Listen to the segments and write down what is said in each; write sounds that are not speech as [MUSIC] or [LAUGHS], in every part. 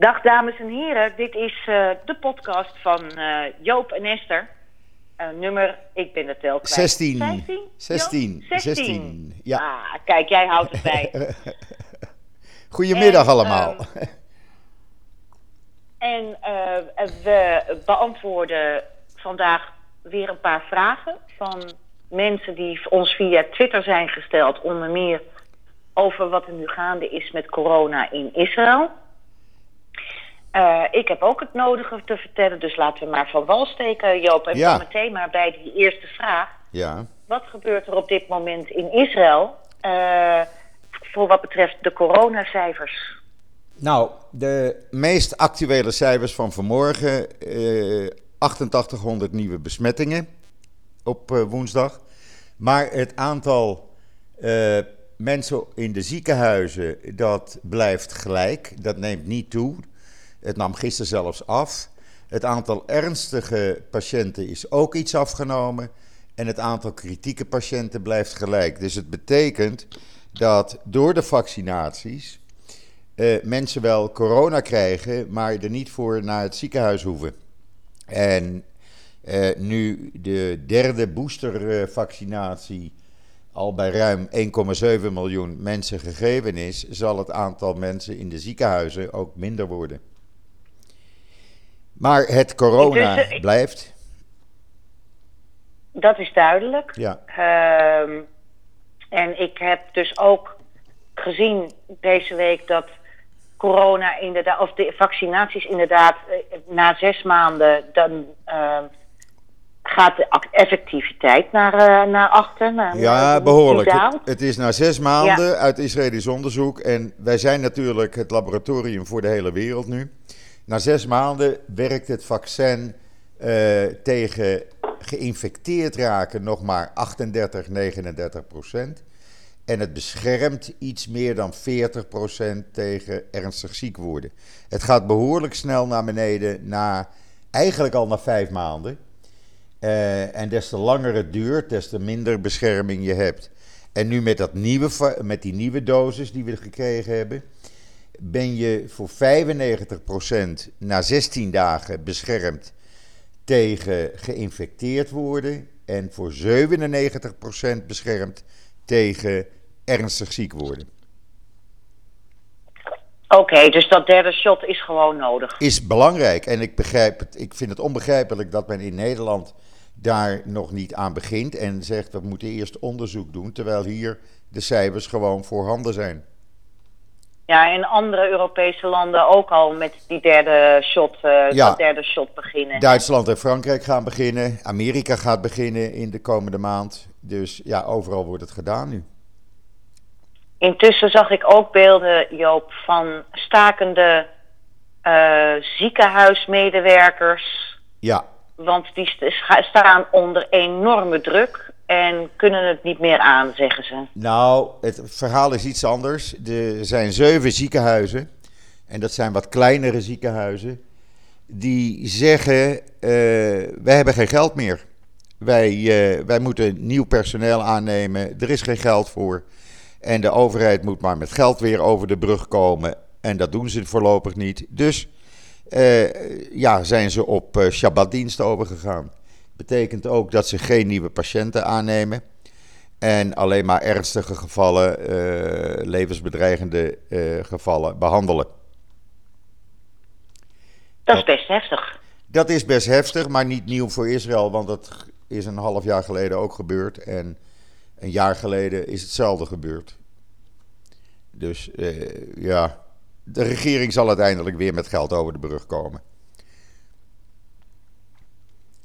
Dag dames en heren, dit is uh, de podcast van uh, Joop en Esther. Uh, nummer, ik ben het tel kwijt. 16. 15? 16. 16. 16. Ja. Ah, kijk, jij houdt het bij. [LAUGHS] Goedemiddag en, allemaal. Um, en we beantwoorden vandaag weer een paar vragen van mensen die ons via Twitter zijn gesteld. Onder meer over wat er nu gaande is met corona in Israël. Uh, ik heb ook het nodige te vertellen, dus laten we maar van wal steken, Joop. En Ja. meteen maar bij die eerste vraag. Ja. Wat gebeurt er op dit moment in Israël uh, voor wat betreft de coronacijfers? Nou, de meest actuele cijfers van vanmorgen: eh, 8800 nieuwe besmettingen op eh, woensdag. Maar het aantal eh, mensen in de ziekenhuizen dat blijft gelijk, dat neemt niet toe. Het nam gisteren zelfs af. Het aantal ernstige patiënten is ook iets afgenomen. En het aantal kritieke patiënten blijft gelijk. Dus het betekent dat door de vaccinaties uh, mensen wel corona krijgen, maar er niet voor naar het ziekenhuis hoeven. En uh, nu de derde boostervaccinatie al bij ruim 1,7 miljoen mensen gegeven is, zal het aantal mensen in de ziekenhuizen ook minder worden. Maar het corona Dus, uh, blijft. Dat is duidelijk. Ja. Uh, en ik heb dus ook gezien deze week dat corona inderdaad, of de vaccinaties inderdaad, eh, na zes maanden, dan uh, gaat de effectiviteit naar, uh, naar achter. Naar, ja, behoorlijk. Het, het, is na zes maanden ja. uit Israëlisch onderzoek. En wij zijn natuurlijk het laboratorium voor de hele wereld nu. Na zes maanden werkt het vaccin uh, tegen geïnfecteerd raken nog maar 38, 39 procent. En het beschermt iets meer dan 40 procent tegen ernstig ziek worden. Het gaat behoorlijk snel naar beneden, na, eigenlijk al na vijf maanden. Uh, en des te langer het duurt, des te minder bescherming je hebt. En nu met, dat nieuwe, met die nieuwe dosis die we gekregen hebben, ben je voor 95% na 16 dagen beschermd tegen geïnfecteerd worden en voor 97% beschermd tegen ernstig ziek worden. Oké, okay, dus dat derde shot is gewoon nodig. Is belangrijk en ik begrijp het. Ik vind het onbegrijpelijk dat men in Nederland daar nog niet aan begint en zegt we moeten eerst onderzoek doen, terwijl hier de cijfers gewoon voorhanden zijn. Ja, in andere Europese landen ook al met die derde shot, uh, ja. dat derde shot beginnen. Duitsland en Frankrijk gaan beginnen. Amerika gaat beginnen in de komende maand. Dus ja, overal wordt het gedaan nu. Intussen zag ik ook beelden, Joop, van stakende uh, ziekenhuismedewerkers. Ja. Want die staan onder enorme druk en kunnen het niet meer aan, zeggen ze. Nou, het verhaal is iets anders. Er zijn zeven ziekenhuizen, en dat zijn wat kleinere ziekenhuizen, die zeggen: uh, wij hebben geen geld meer. Wij, uh, wij moeten nieuw personeel aannemen, er is geen geld voor. En de overheid moet maar met geld weer over de brug komen. En dat doen ze voorlopig niet. Dus uh, ja, zijn ze op Shabbatdienst overgegaan. Betekent ook dat ze geen nieuwe patiënten aannemen. En alleen maar ernstige gevallen, uh, levensbedreigende gevallen behandelen. Dat is best heftig. Dat is best heftig, maar niet nieuw voor Israël. Want dat is een half jaar geleden ook gebeurd. En een jaar geleden is hetzelfde gebeurd. Dus ja, de regering zal uiteindelijk weer met geld over de brug komen.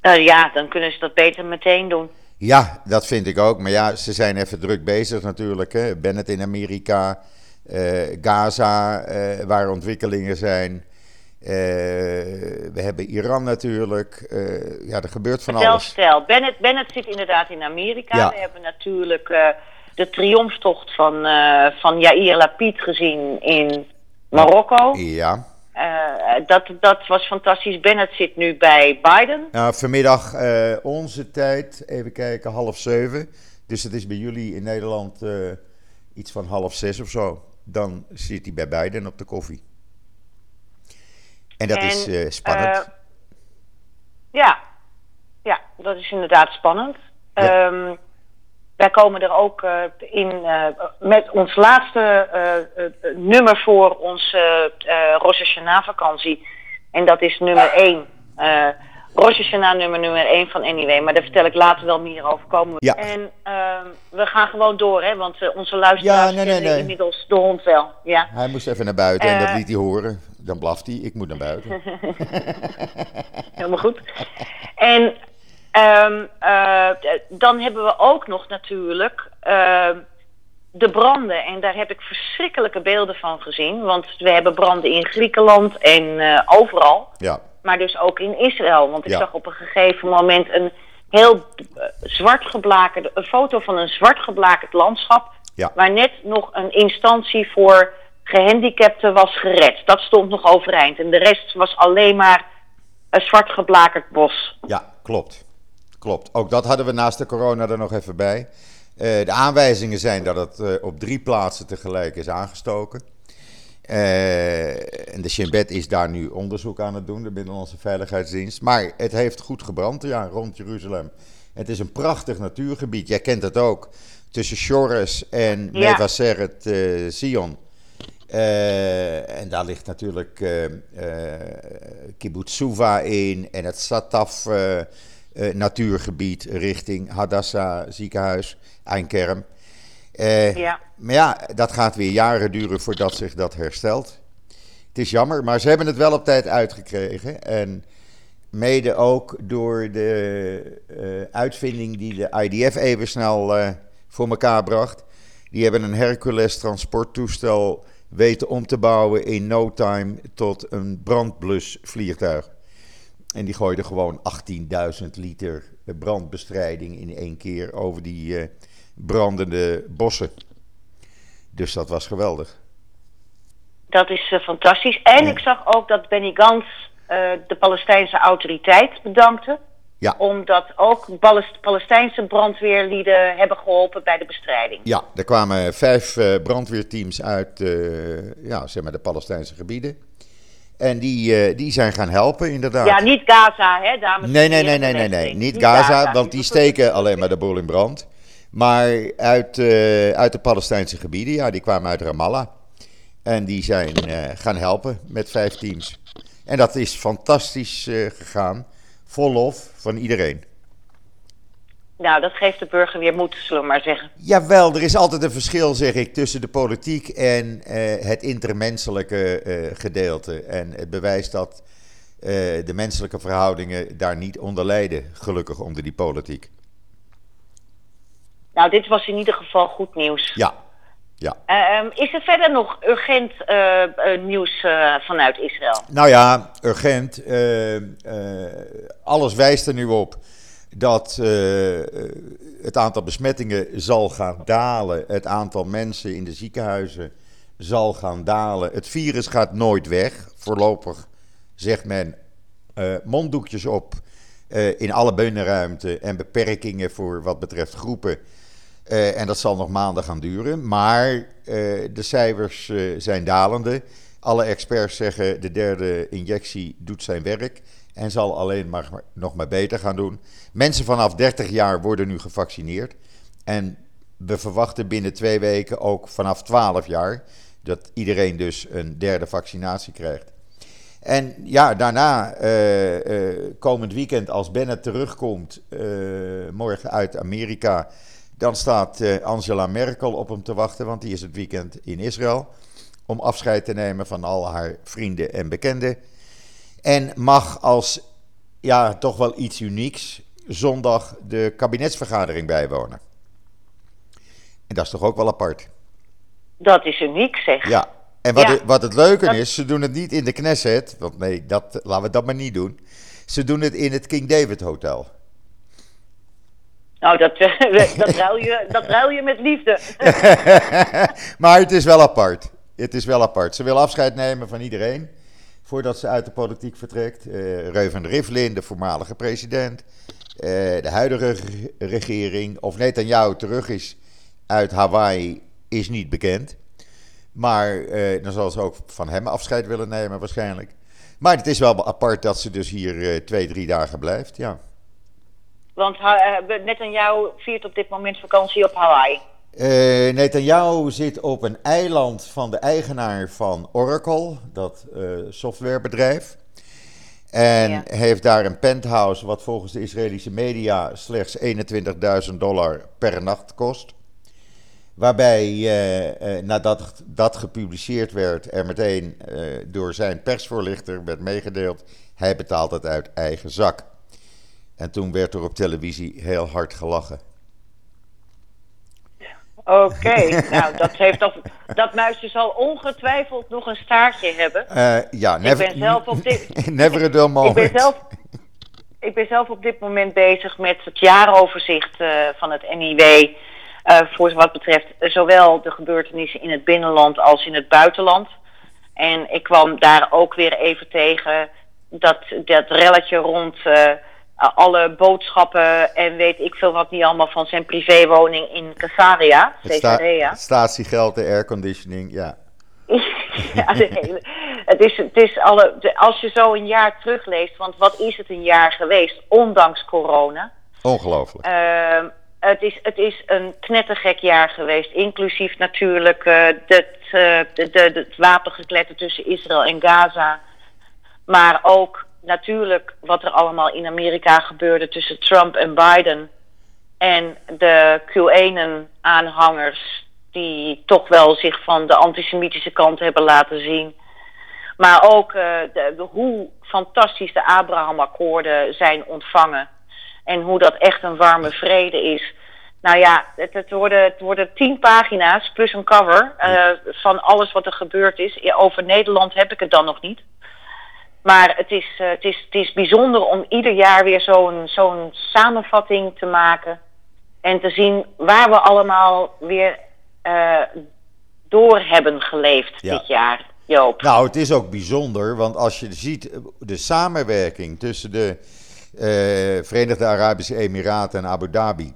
Uh, ja, dan kunnen ze dat beter meteen doen. Ja, dat vind ik ook. Maar ja, ze zijn even druk bezig natuurlijk. Hè. Bennett in Amerika, uh, Gaza, uh, waar ontwikkelingen zijn. we hebben Iran natuurlijk. ja, er gebeurt van alles. Stel, Bennett, Bennett zit inderdaad in Amerika. Ja. We hebben natuurlijk de triomftocht van, van Yair Lapid gezien in Marokko. Ja. Uh, dat, dat was fantastisch. Bennett zit nu bij Biden. Nou, vanmiddag uh, onze tijd, even kijken, half zeven. Dus het is bij jullie in Nederland uh, iets van half zes of zo. Dan zit hij bij Biden op de koffie. En dat is spannend. ja. ja, dat is inderdaad spannend. Ja. Um, wij komen er ook uh, in uh, met ons laatste uh, nummer voor onze Rosh Hashanah vakantie. En dat is nummer 1. Rosh Hashanah nummer, nummer 1 van Anyway. Maar daar vertel ik later wel meer over. Komen we. Ja. En ehm, we gaan gewoon door, hè. Want onze luisteraars ja, nee, nee, nee. inmiddels de hond wel. Ja. Hij moest even naar buiten en dat liet hij horen. Dan blaft hij. Ik moet naar buiten. [LAUGHS] [LAUGHS] Helemaal goed. En Um, uh, dan hebben we ook nog natuurlijk uh, de branden. En daar heb ik verschrikkelijke beelden van gezien. Want we hebben branden in Griekenland en uh, overal. Ja. Maar dus ook in Israël. Want ik ja. zag op een gegeven moment een heel zwart geblakerd... een foto van een zwart geblakerd landschap... Ja. waar net nog een instantie voor gehandicapten was gered. Dat stond nog overeind. En de rest was alleen maar een zwart geblakerd bos. Ja, klopt. Klopt, ook dat hadden we naast de corona er nog even bij. Uh, de aanwijzingen zijn dat het uh, op drie plaatsen tegelijk is aangestoken. Uh, en de Shin Bet is daar nu onderzoek aan het doen, de Binnenlandse Veiligheidsdienst. Maar het heeft goed gebrand, ja, rond Jeruzalem. Het is een prachtig natuurgebied, jij kent het ook. Tussen Shores en ja. Mevaseret Sion. en daar ligt natuurlijk Kibbutz Suva in en het Sataf uh, natuurgebied richting Hadassah ziekenhuis, Einkerm. Uh, ja. Maar ja, dat gaat weer jaren duren voordat zich dat herstelt. Het is jammer, maar ze hebben het wel op tijd uitgekregen. En mede ook door de uh, uitvinding die de IDF even snel uh, voor elkaar bracht. Die hebben een Hercules transporttoestel weten om te bouwen in no time tot een brandblusvliegtuig. En die gooide gewoon 18.000 liter brandbestrijding in één keer over die uh, brandende bossen. Dus dat was geweldig. Dat is uh, fantastisch. En ja. ik zag ook dat Benny Gantz uh, de Palestijnse autoriteit bedankte. Ja. Omdat ook Palest Palestijnse brandweerlieden hebben geholpen bij de bestrijding. Ja, er kwamen vijf brandweerteams uit ja, zeg maar de Palestijnse gebieden. En die, uh, die zijn gaan helpen, inderdaad. Ja, niet Gaza, hè, dames Nee, nee, nee, nee, nee, nee. Niet, Gaza, want die steken alleen maar de boel in brand. Maar uit, uh, uit de Palestijnse gebieden, ja, die kwamen uit Ramallah. En die zijn uh, gaan helpen met vijf teams. En dat is fantastisch gegaan. Vol lof van iedereen. Nou, dat geeft de burger weer moed, zullen we maar zeggen. Jawel, er is altijd een verschil, zeg ik, tussen de politiek en uh, het intermenselijke uh, gedeelte. En het bewijst dat uh, de menselijke verhoudingen daar niet onder lijden, gelukkig onder die politiek. Nou, dit was in ieder geval goed nieuws. Ja. ja. Um, is er verder nog urgent nieuws vanuit Israël? Nou ja, urgent. alles wijst er nu op dat uh, het aantal besmettingen zal gaan dalen. Het aantal mensen in de ziekenhuizen zal gaan dalen. Het virus gaat nooit weg. Voorlopig zegt men uh, monddoekjes op in alle binnenruimte en beperkingen voor wat betreft groepen. en dat zal nog maanden gaan duren. Maar de cijfers zijn dalende. Alle experts zeggen de derde injectie doet zijn werk en zal alleen maar nog maar beter gaan doen. Mensen vanaf 30 jaar worden nu gevaccineerd. En we verwachten binnen twee weken ook vanaf 12 jaar dat iedereen dus een derde vaccinatie krijgt. En ja, daarna, uh, uh, komend weekend, als Bennett terugkomt, uh, morgen uit Amerika, dan staat Angela Merkel op hem te wachten, want die is het weekend in Israël. Om afscheid te nemen van al haar vrienden en bekenden. En mag als ja, toch wel iets unieks zondag de kabinetsvergadering bijwonen. En dat is toch ook wel apart? Dat is uniek, zeg. Ja, en wat, ja, het, wat het leuke is, ze doen het niet in de Knesset, want nee, dat, laten we dat maar niet doen. Ze doen het in het King David Hotel. Nou, dat, [LAUGHS] dat, [LAUGHS] ruil je, dat ruil je met liefde. [LAUGHS] maar het is wel apart. Het is wel apart. Ze wil afscheid nemen van iedereen voordat ze uit de politiek vertrekt. Uh, Reuven Rivlin, de voormalige president. Uh, de huidige regering. Of Netanyahu terug is uit Hawaii, is niet bekend. Maar uh, dan zal ze ook van hem afscheid willen nemen, waarschijnlijk. Maar het is wel apart dat ze dus hier twee, drie dagen blijft, ja. Want uh, Netanyahu viert op dit moment vakantie op Hawaii. Uh, Netanyahu zit op een eiland van de eigenaar van Oracle, dat uh, softwarebedrijf. En heeft daar een penthouse wat volgens de Israëlische media slechts 21.000 dollar per nacht kost. Waarbij, uh, nadat dat gepubliceerd werd, er meteen door zijn persvoorlichter werd meegedeeld: hij betaalt het uit eigen zak. En toen werd er op televisie heel hard gelachen. Oké, nou dat heeft toch, dat muisje zal ongetwijfeld nog een staartje hebben. Uh, ja, never, ik ben zelf op dit, [LAUGHS] never a dull moment. Ik ben zelf, ik ben zelf op dit moment bezig met het jaaroverzicht uh, van het NIW. Uh, eh, voor wat betreft zowel de gebeurtenissen in het binnenland als in het buitenland. En ik kwam daar ook weer even tegen dat, dat relletje rond alle boodschappen en weet ik veel wat niet allemaal van zijn privéwoning in Caesarea, Caesarea. statiegeld, de airconditioning, ja. [LAUGHS] ja, hele, het is, het is alle, als je zo een jaar terugleest, want wat is het een jaar geweest, ondanks corona. Ongelooflijk. Uh, het, is, het is een knettergek jaar geweest, inclusief natuurlijk uh, het, uh, de, de, het wapengekletter tussen Israël en Gaza. Maar ook natuurlijk wat er allemaal in Amerika gebeurde tussen Trump en Biden. En de QAnon-aanhangers die toch wel zich van de antisemitische kant hebben laten zien. Maar ook uh, de, de, hoe fantastisch de Abraham-akkoorden zijn ontvangen. En hoe dat echt een warme vrede is. Nou ja, het, het, worden, het worden tien pagina's plus een cover uh, van alles wat er gebeurd is. Over Nederland heb ik het dan nog niet. Maar het is, uh, het, is, het is bijzonder om ieder jaar weer zo'n zo'n samenvatting te maken. En te zien waar we allemaal weer uh, door hebben geleefd dit jaar, Joop. Nou, het is ook bijzonder, want als je ziet de samenwerking tussen de uh, Verenigde Arabische Emiraten en Abu Dhabi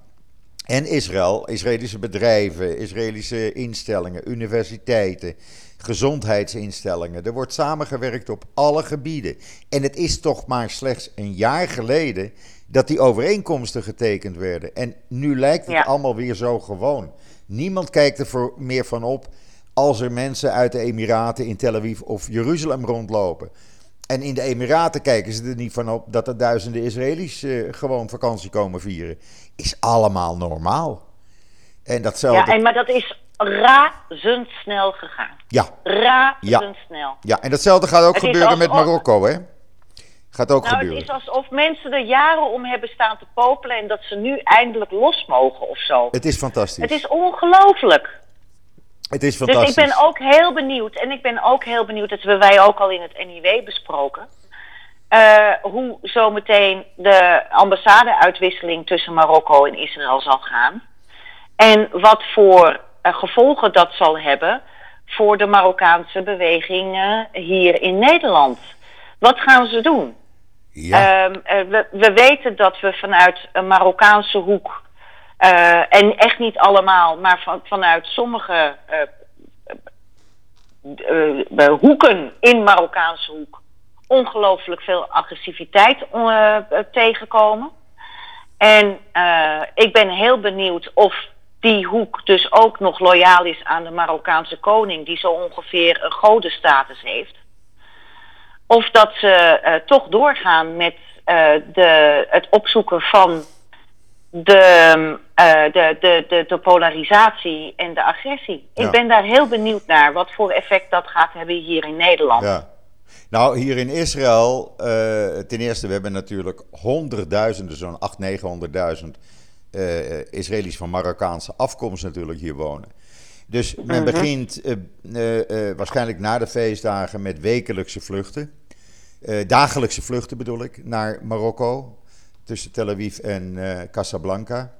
en Israël, Israëlische bedrijven, Israëlische instellingen, universiteiten, gezondheidsinstellingen. Er wordt samengewerkt op alle gebieden. En het is toch maar slechts een jaar geleden dat die overeenkomsten getekend werden. En nu lijkt het allemaal weer zo gewoon. Niemand kijkt er meer van op als er mensen uit de Emiraten in Tel Aviv of Jeruzalem rondlopen. En in de Emiraten kijken ze er niet van op dat er duizenden Israëli's uh, gewoon vakantie komen vieren. Is allemaal normaal. En datzelfde... Ja, en, maar dat is razendsnel gegaan. Ja. Razendsnel. Ja, en datzelfde gaat ook gebeuren met Marokko, hè? Gaat ook nou, gebeuren. Het is alsof mensen er jaren om hebben staan te popelen en dat ze nu eindelijk los mogen of zo. Het is fantastisch. Het is ongelooflijk. Het is fantastisch. Dus ik ben ook heel benieuwd, en ik ben ook heel benieuwd, dat hebben wij ook al in het NIW besproken, uh, hoe zometeen de ambassade-uitwisseling tussen Marokko en Israël zal gaan. En wat voor gevolgen dat zal hebben voor de Marokkaanse beweging uh, hier in Nederland. Wat gaan ze doen? Ja. Uh, we, we, weten dat we vanuit een Marokkaanse hoek, en echt niet allemaal, maar van, vanuit sommige hoeken in Marokkaanse hoek, ongelooflijk veel agressiviteit tegenkomen. En ik ben heel benieuwd of die hoek dus ook nog loyaal is aan de Marokkaanse koning, die zo ongeveer een godestatus heeft. Of dat ze uh, toch doorgaan met uh, de, het opzoeken van de, uh, de, de, de, de, polarisatie en de agressie. Ja. Ik ben daar heel benieuwd naar wat voor effect dat gaat hebben hier in Nederland. Ja. Nou, hier in Israël, ten eerste, we hebben natuurlijk honderdduizenden, zo'n 800.000, 900.000 uh, Israëli's van Marokkaanse afkomst natuurlijk hier wonen. Dus men mhm. begint uh, waarschijnlijk na de feestdagen met wekelijkse vluchten. dagelijkse vluchten bedoel ik, naar Marokko. Tussen Tel Aviv en Casablanca.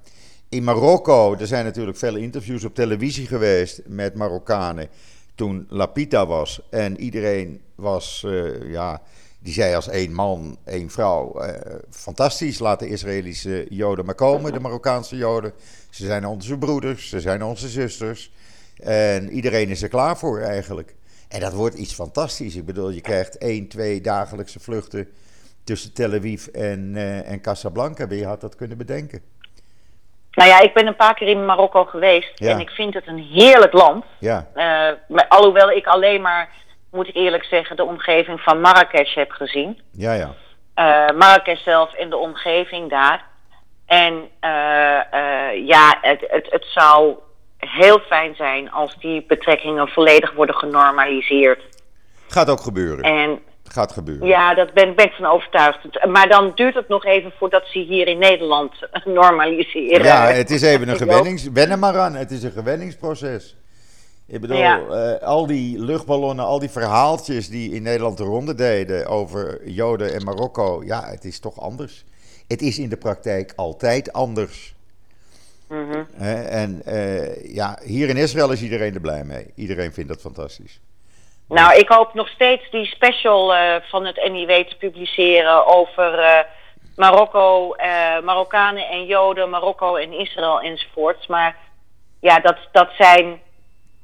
In Marokko, er zijn natuurlijk veel interviews op televisie geweest met Marokkanen. Toen Lapita was. En iedereen was, ja, die zei als één man, één vrouw: eh, fantastisch, laat de Israëlische Joden maar komen, de Marokkaanse Joden. Ze zijn onze broeders, ze zijn onze zusters. En iedereen is er klaar voor eigenlijk. En dat wordt iets fantastisch. Ik bedoel, je krijgt één, twee dagelijkse vluchten tussen Tel Aviv en, uh, en Casablanca. Wie had dat kunnen bedenken? Nou ja, ik ben een paar keer in Marokko geweest en ik vind het een heerlijk land. Ja. Uh, alhoewel ik alleen maar, moet ik eerlijk zeggen, de omgeving van Marrakesh heb gezien. Ja, ja. Uh, Marrakesh zelf en de omgeving daar. En uh, ja, het, het, het zou heel fijn zijn als die betrekkingen volledig worden genormaliseerd. Gaat ook gebeuren. En gaat gebeuren. Ja, dat ben, ben ik van overtuigd. Maar dan duurt het nog even voordat ze hier in Nederland [LAUGHS] normaliseren. Ja, het is even een [LAUGHS] gewennings... Wennen maar aan, het is een gewenningsproces. Ik bedoel, eh, al die luchtballonnen, al die verhaaltjes die in Nederland de ronde deden over Joden en Marokko. Ja, het is toch anders. Het is in de praktijk altijd anders. Mm en uh, ja, hier in Israël is iedereen er blij mee. Iedereen vindt dat fantastisch. Nou, ik hoop nog steeds die special uh, van het NIW te publiceren over Marokko, Marokkanen en Joden, Marokko en Israël enzovoorts. Maar ja, dat, dat zijn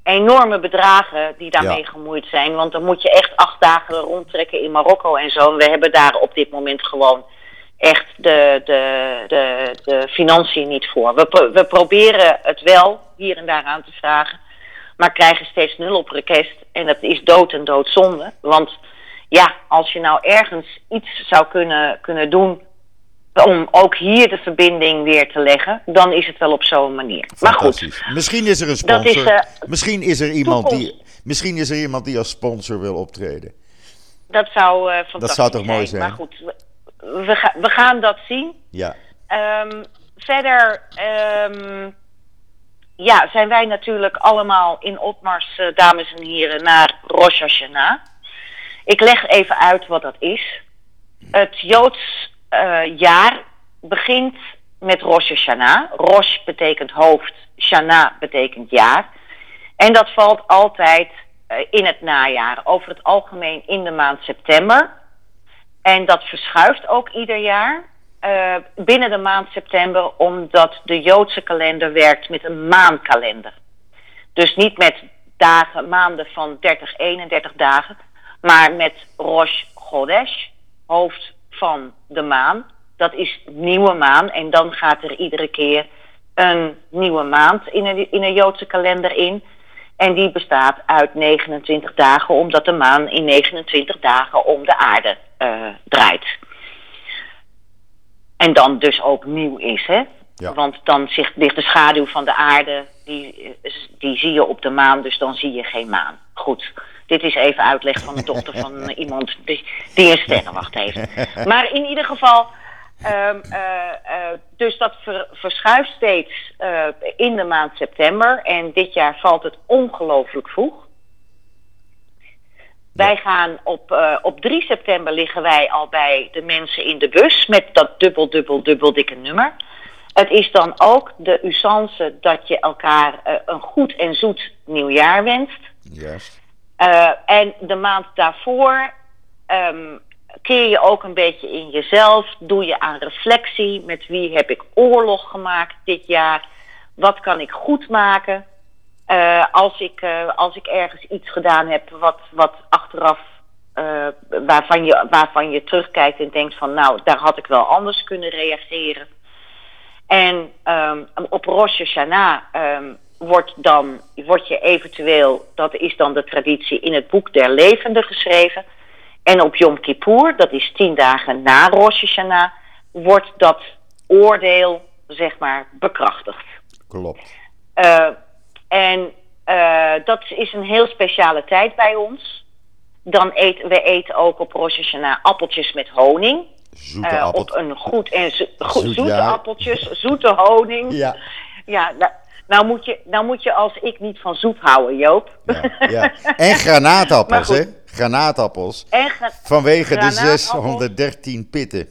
enorme bedragen die daarmee ja. gemoeid zijn. Want dan moet je echt acht dagen rondtrekken in Marokko en zo. En we hebben daar op dit moment gewoon echt de, de, de, de financiën niet voor. We, we proberen het wel hier en daar aan te vragen maar krijgen steeds nul op request. En dat is dood en doodzonde. Want ja, als je nou ergens iets zou kunnen, kunnen doen om ook hier de verbinding weer te leggen, dan is het wel op zo'n manier. Maar goed. Misschien is er een sponsor. Is, uh, misschien, is er iemand die, misschien is er iemand die als sponsor wil optreden. Dat zou uh, fantastisch Dat zou toch mooi zijn. Maar goed, we, we, ga, we gaan dat zien. Ja. Um, verder. Um, ja, zijn wij natuurlijk allemaal in opmars, uh, dames en heren, naar Rosh Hashanah. Ik leg even uit wat dat is. Het Joods uh, jaar begint met Rosh Hashanah. Rosh betekent hoofd, Shana betekent jaar. En dat valt altijd uh, in het najaar, over het algemeen in de maand september. En dat verschuift ook ieder jaar. Uh, binnen de maand september, omdat de Joodse kalender werkt met een maankalender. Dus niet met dagen, maanden van 30, 31 dagen, maar met Rosh Chodesh, hoofd van de maan. Dat is nieuwe maan en dan gaat er iedere keer een nieuwe maand in een, in een Joodse kalender in. En die bestaat uit 29 dagen, omdat de maan in 29 dagen om de aarde uh, draait. En dan dus ook nieuw is, hè? Ja. Want dan ligt de schaduw van de aarde, die, die zie je op de maan, dus dan zie je geen maan. Goed, dit is even uitleg van de dochter van [LAUGHS] iemand die, die een sterrenwacht heeft. Maar in ieder geval, um, uh, uh, dus dat ver, verschuift steeds uh, in de maand september. En dit jaar valt het ongelooflijk vroeg. Wij gaan op, op 3 september liggen wij al bij de mensen in de bus met dat dubbel, dubbel, dubbel dikke nummer. Het is dan ook de usance dat je elkaar een goed en zoet nieuwjaar wenst. Yes. Uh, en de maand daarvoor um, keer je ook een beetje in jezelf. Doe je aan reflectie. Met wie heb ik oorlog gemaakt dit jaar? Wat kan ik goed maken? Uh, als, ik, uh, als ik ergens iets gedaan heb wat, wat achteraf, waarvan, je, waarvan je terugkijkt en denkt van nou, daar had ik wel anders kunnen reageren. En um, op Rosh Hashanah um, wordt, dan, wordt je eventueel, dat is dan de traditie, in het boek der levenden geschreven. En op Yom Kippur, dat is tien dagen na Rosh Hashanah, wordt dat oordeel, zeg maar, bekrachtigd. Klopt. Uh, en uh, dat is een heel speciale tijd bij ons. Dan eten we eten ook op Rosh Hashanah appeltjes met honing. Zoete uh, op een goed en zo, goed, Zoet, zoete ja. appeltjes, zoete honing. Ja. Ja, nou, moet je, nou moet je als ik niet van zoet houden, Joop. Ja, ja. [LAUGHS] En granaatappels, hè? Granaatappels. En gra Vanwege de 613 pitten.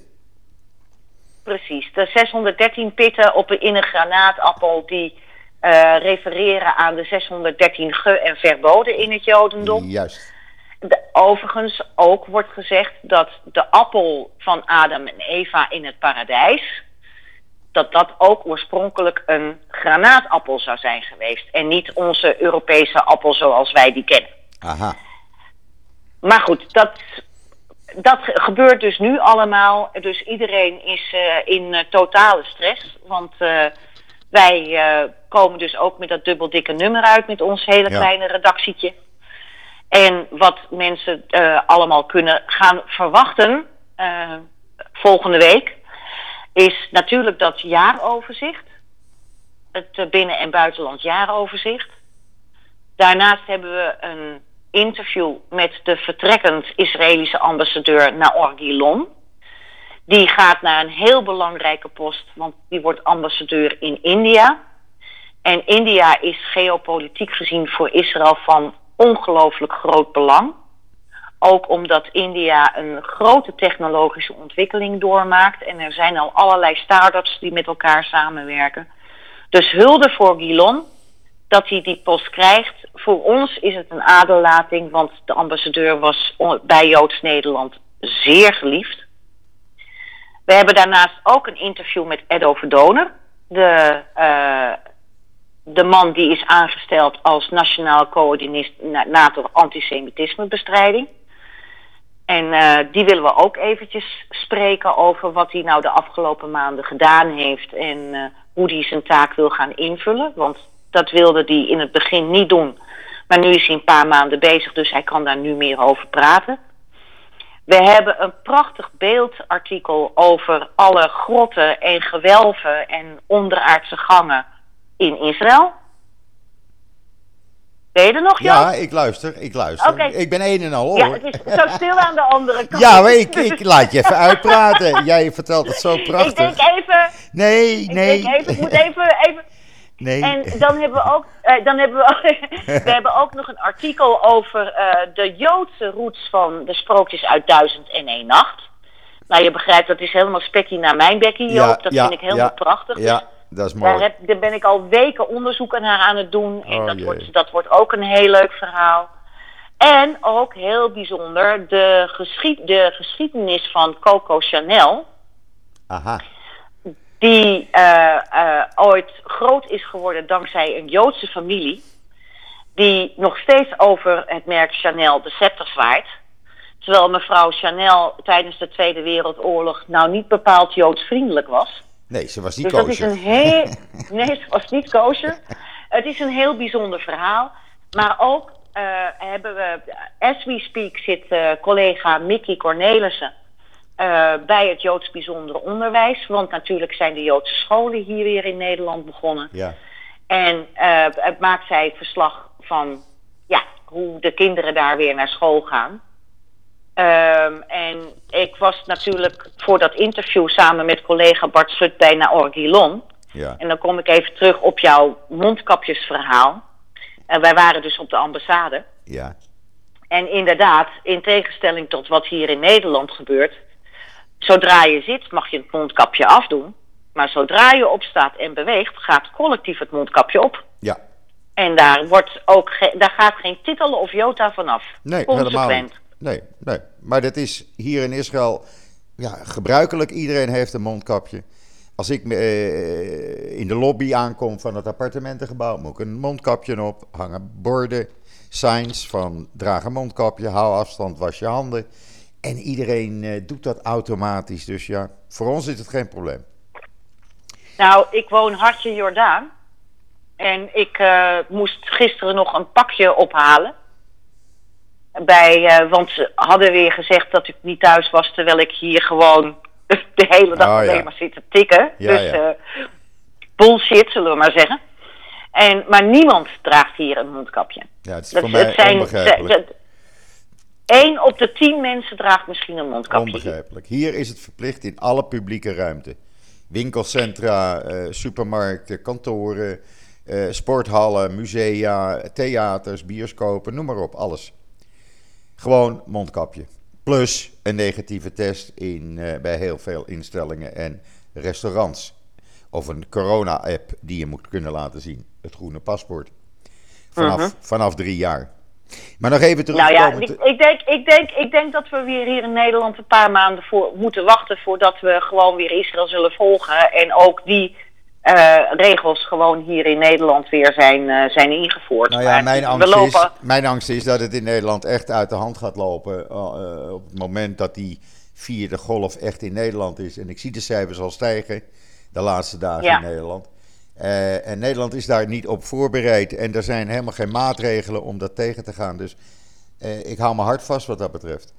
Precies, de 613 pitten op in een granaatappel die uh, refereren aan de 613 ge- en verboden in het Jodendom. Juist. De, overigens ook wordt gezegd dat de appel van Adam en Eva in het paradijs, dat dat ook oorspronkelijk een granaatappel zou zijn geweest. En niet onze Europese appel zoals wij die kennen. Aha. maar goed, dat, dat gebeurt dus nu allemaal. Dus iedereen is in totale stress. Want wij komen dus ook met dat dubbel dikke nummer uit met ons hele kleine redactietje. En wat mensen allemaal kunnen gaan verwachten volgende week is natuurlijk dat jaaroverzicht. Het binnen- en buitenland jaaroverzicht. Daarnaast hebben we een interview met de vertrekkend Israëlische ambassadeur Naor Gilon. Die gaat naar een heel belangrijke post, want die wordt ambassadeur in India. En India is geopolitiek gezien voor Israël van ongelooflijk groot belang. Ook omdat India een grote technologische ontwikkeling doormaakt. En er zijn al allerlei start-ups die met elkaar samenwerken. Dus hulde voor Gilon dat hij die post krijgt. Voor ons is het een aderlating, want de ambassadeur was bij Joods Nederland zeer geliefd. We hebben daarnaast ook een interview met Edo Verdoner, de, uh, de man die is aangesteld als nationaal coördinator antisemitismebestrijding. En uh, die willen we ook eventjes spreken over wat hij nou de afgelopen maanden gedaan heeft en uh, hoe hij zijn taak wil gaan invullen. Want dat wilde hij in het begin niet doen. Maar nu is hij een paar maanden bezig, dus hij kan daar nu meer over praten. We hebben een prachtig beeldartikel over alle grotten en gewelven en onderaardse gangen in Israël. Ben je er nog, Jan? Ja, ik luister, ik luister. Okay. Ik ben een en al hoor. Ja, het is zo stil aan de andere [LAUGHS] kant. Ja, maar ik, ik laat je even uitpraten. [LAUGHS] Jij vertelt het zo prachtig. Ik denk even... Nee, nee. Ik denk even, ik moet [LAUGHS] even, even Nee. En dan hebben we ook, uh, dan hebben we, we hebben ook nog een artikel over uh, de Joodse roots van de sprookjes uit Duizend en één Nacht. Nou, je begrijpt, dat is helemaal spekkie naar mijn bekkie, Joop. Ja, dat ja, vind ik helemaal ja, prachtig. Ja, dat is mooi. Daar, heb, daar, ben ik al weken onderzoek naar aan het doen. En oh, dat, wordt, dat wordt ook een heel leuk verhaal. En ook heel bijzonder de, geschied, de geschiedenis van Coco Chanel. Aha die uh, uh, ooit groot is geworden dankzij een Joodse familie, die nog steeds over het merk Chanel de scepter zwaait. Terwijl mevrouw Chanel tijdens de Tweede Wereldoorlog nou niet bepaald joodsvriendelijk was. Nee, ze was niet dus kosher. Dat is een heel, [LAUGHS] nee, ze was niet kosher. Het is een heel bijzonder verhaal. Maar ook uh, hebben we, as we speak, zit collega Mickey Cornelissen uh, bij het Joods bijzondere onderwijs. Want natuurlijk zijn de Joodse scholen hier weer in Nederland begonnen. Ja. En het maakt zij verslag van ja, hoe de kinderen daar weer naar school gaan. Um, en ik was natuurlijk voor dat interview samen met collega Bart Slut bij naar Gilon. Ja. En dan kom ik even terug op jouw mondkapjesverhaal. En wij waren dus op de ambassade. Ja. En inderdaad, in tegenstelling tot wat hier in Nederland gebeurt, Zodra je zit mag je het mondkapje afdoen. Maar zodra je opstaat en beweegt, gaat collectief het mondkapje op. Ja. En daar, wordt ook daar gaat geen titel of jota vanaf. Nee, helemaal niet. Nee, nee. Maar dat is hier in Israël ja, gebruikelijk. Iedereen heeft een mondkapje. Als ik uh, in de lobby aankom van het appartementengebouw, moet ik een mondkapje op. Hangen borden, signs van draag een mondkapje, hou afstand, was je handen. En iedereen uh, doet dat automatisch. Dus ja, voor ons is het geen probleem. Nou, ik woon hartje Jordaan. En ik uh, moest gisteren nog een pakje ophalen. Bij, uh, want ze hadden weer gezegd dat ik niet thuis was, terwijl ik hier gewoon [LAUGHS] de hele dag oh, alleen ja. maar zit te tikken. Ja, dus ja. bullshit, zullen we maar zeggen. En, maar niemand draagt hier een mondkapje. Ja, het is dat, voor mij het zijn, onbegrijpelijk. Eén op de tien mensen draagt misschien een mondkapje. Onbegrijpelijk. Hier is het verplicht in alle publieke ruimte. Winkelcentra, uh, supermarkten, kantoren, sporthallen, musea, theaters, bioscopen, noem maar op, alles. Gewoon mondkapje. Plus een negatieve test in, uh, bij heel veel instellingen en restaurants. Of een corona-app die je moet kunnen laten zien. Het groene paspoort. Vanaf, uh -huh. vanaf drie jaar. Maar nog even terug. Nou ja, ik, ik, denk, ik, denk, ik denk dat we weer hier in Nederland een paar maanden voor moeten wachten voordat we gewoon weer Israël zullen volgen. En ook die regels gewoon hier in Nederland weer zijn, zijn ingevoerd. Nou ja, mijn angst, lopen... is, mijn angst is dat het in Nederland echt uit de hand gaat lopen. op het moment dat die vierde golf echt in Nederland is. En ik zie de cijfers al stijgen de laatste dagen in Nederland. Uh, en Nederland is daar niet op voorbereid. En er zijn helemaal geen maatregelen om dat tegen te gaan. Dus uh, ik hou mijn hart vast wat dat betreft.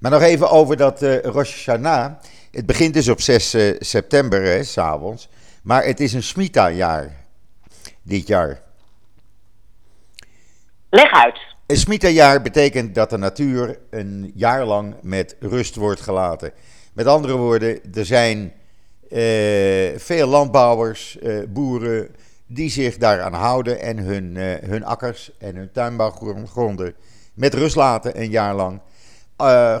Maar nog even over dat uh, Rosh Hashanah. Het begint dus op 6 september, s'avonds. Maar het is een Smita-jaar. Dit jaar. Leg uit. Een Smita-jaar betekent dat de natuur een jaar lang met rust wordt gelaten. Met andere woorden, er zijn uh, veel landbouwers, uh, boeren, die zich daaraan houden en hun, uh, hun akkers en hun tuinbouwgronden met rust laten een jaar lang.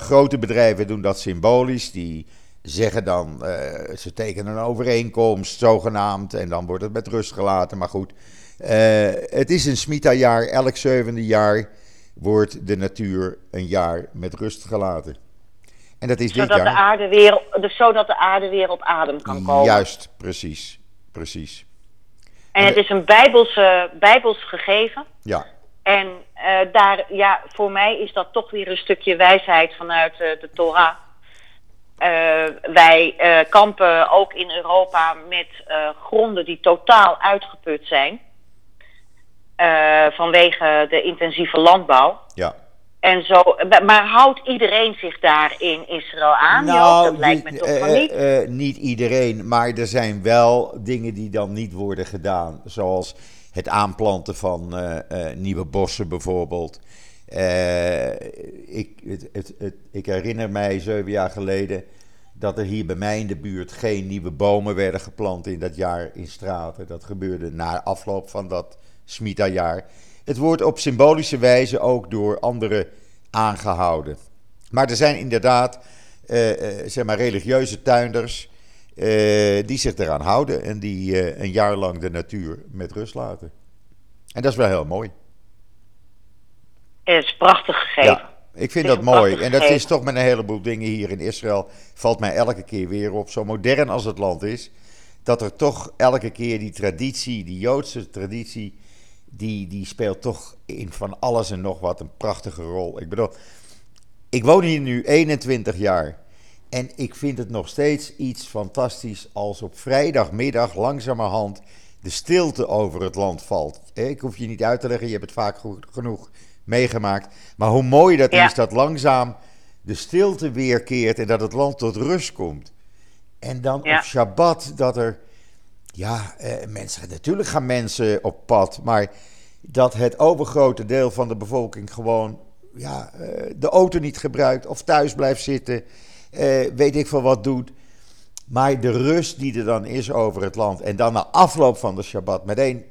grote bedrijven doen dat symbolisch. Die zeggen dan, ze tekenen een overeenkomst, zogenaamd, en dan wordt het met rust gelaten. Maar goed, het is een Smita-jaar. Elk zevende jaar wordt de natuur een jaar met rust gelaten. En dat is zodat dit jaar. De aarde weer, dus zodat de aarde weer op adem kan komen. Juist, precies. precies. En, het is een bijbelse, bijbels gegeven. Ja. En uh, daar, ja, voor mij is dat toch weer een stukje wijsheid vanuit de Torah. Uh, wij kampen ook in Europa met gronden die totaal uitgeput zijn. vanwege de intensieve landbouw. Ja. En zo, maar houdt iedereen zich daar in Israël aan? Nou, dat lijkt me toch niet. Uh, niet iedereen, maar er zijn wel dingen die dan niet worden gedaan. Zoals het aanplanten van uh, nieuwe bossen bijvoorbeeld. Ik, het, het, ik herinner mij zeven jaar geleden dat er hier bij mij in de buurt geen nieuwe bomen werden geplant in dat jaar in straten. Dat gebeurde na afloop van dat Smita-jaar. Het wordt op symbolische wijze ook door anderen aangehouden. Maar er zijn inderdaad uh, uh, zeg maar religieuze tuinders die zich eraan houden en die een jaar lang de natuur met rust laten. En dat is wel heel mooi. Is prachtig gegeven. Ja, ik vind dat mooi. En dat is toch met een heleboel dingen hier in Israël. Valt mij elke keer weer op, zo modern als het land is. Dat er toch elke keer die traditie, die Joodse traditie die, die speelt toch in van alles en nog wat een prachtige rol. Ik bedoel, ik woon hier nu 21 jaar. En ik vind het nog steeds iets fantastisch als op vrijdagmiddag langzamerhand de stilte over het land valt. Ik hoef je niet uit te leggen, je hebt het vaak genoeg meegemaakt. Maar hoe mooi dat is dat langzaam de stilte weerkeert en dat het land tot rust komt. En dan op Shabbat dat er ja, eh, mensen, natuurlijk gaan mensen op pad, maar dat het overgrote deel van de bevolking gewoon ja, eh, de auto niet gebruikt of thuis blijft zitten, eh, weet ik veel wat doet. Maar de rust die er dan is over het land en dan na afloop van de Shabbat, meteen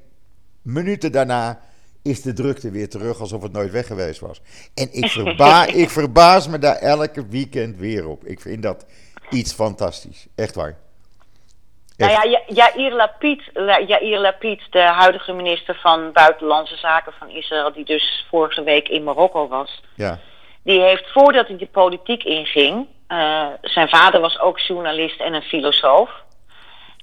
minuten daarna is de drukte weer terug alsof het nooit weg geweest was. En ik, [LAUGHS] verba ik verbaas me daar elke weekend weer op. Ik vind dat iets fantastisch. Echt waar. Nou ja, Jair Lapid, Jair Lapid, de huidige minister van Buitenlandse Zaken van Israël, die dus vorige week in Marokko was. Ja. Die heeft voordat hij de politiek inging, uh, zijn vader was ook journalist en een filosoof.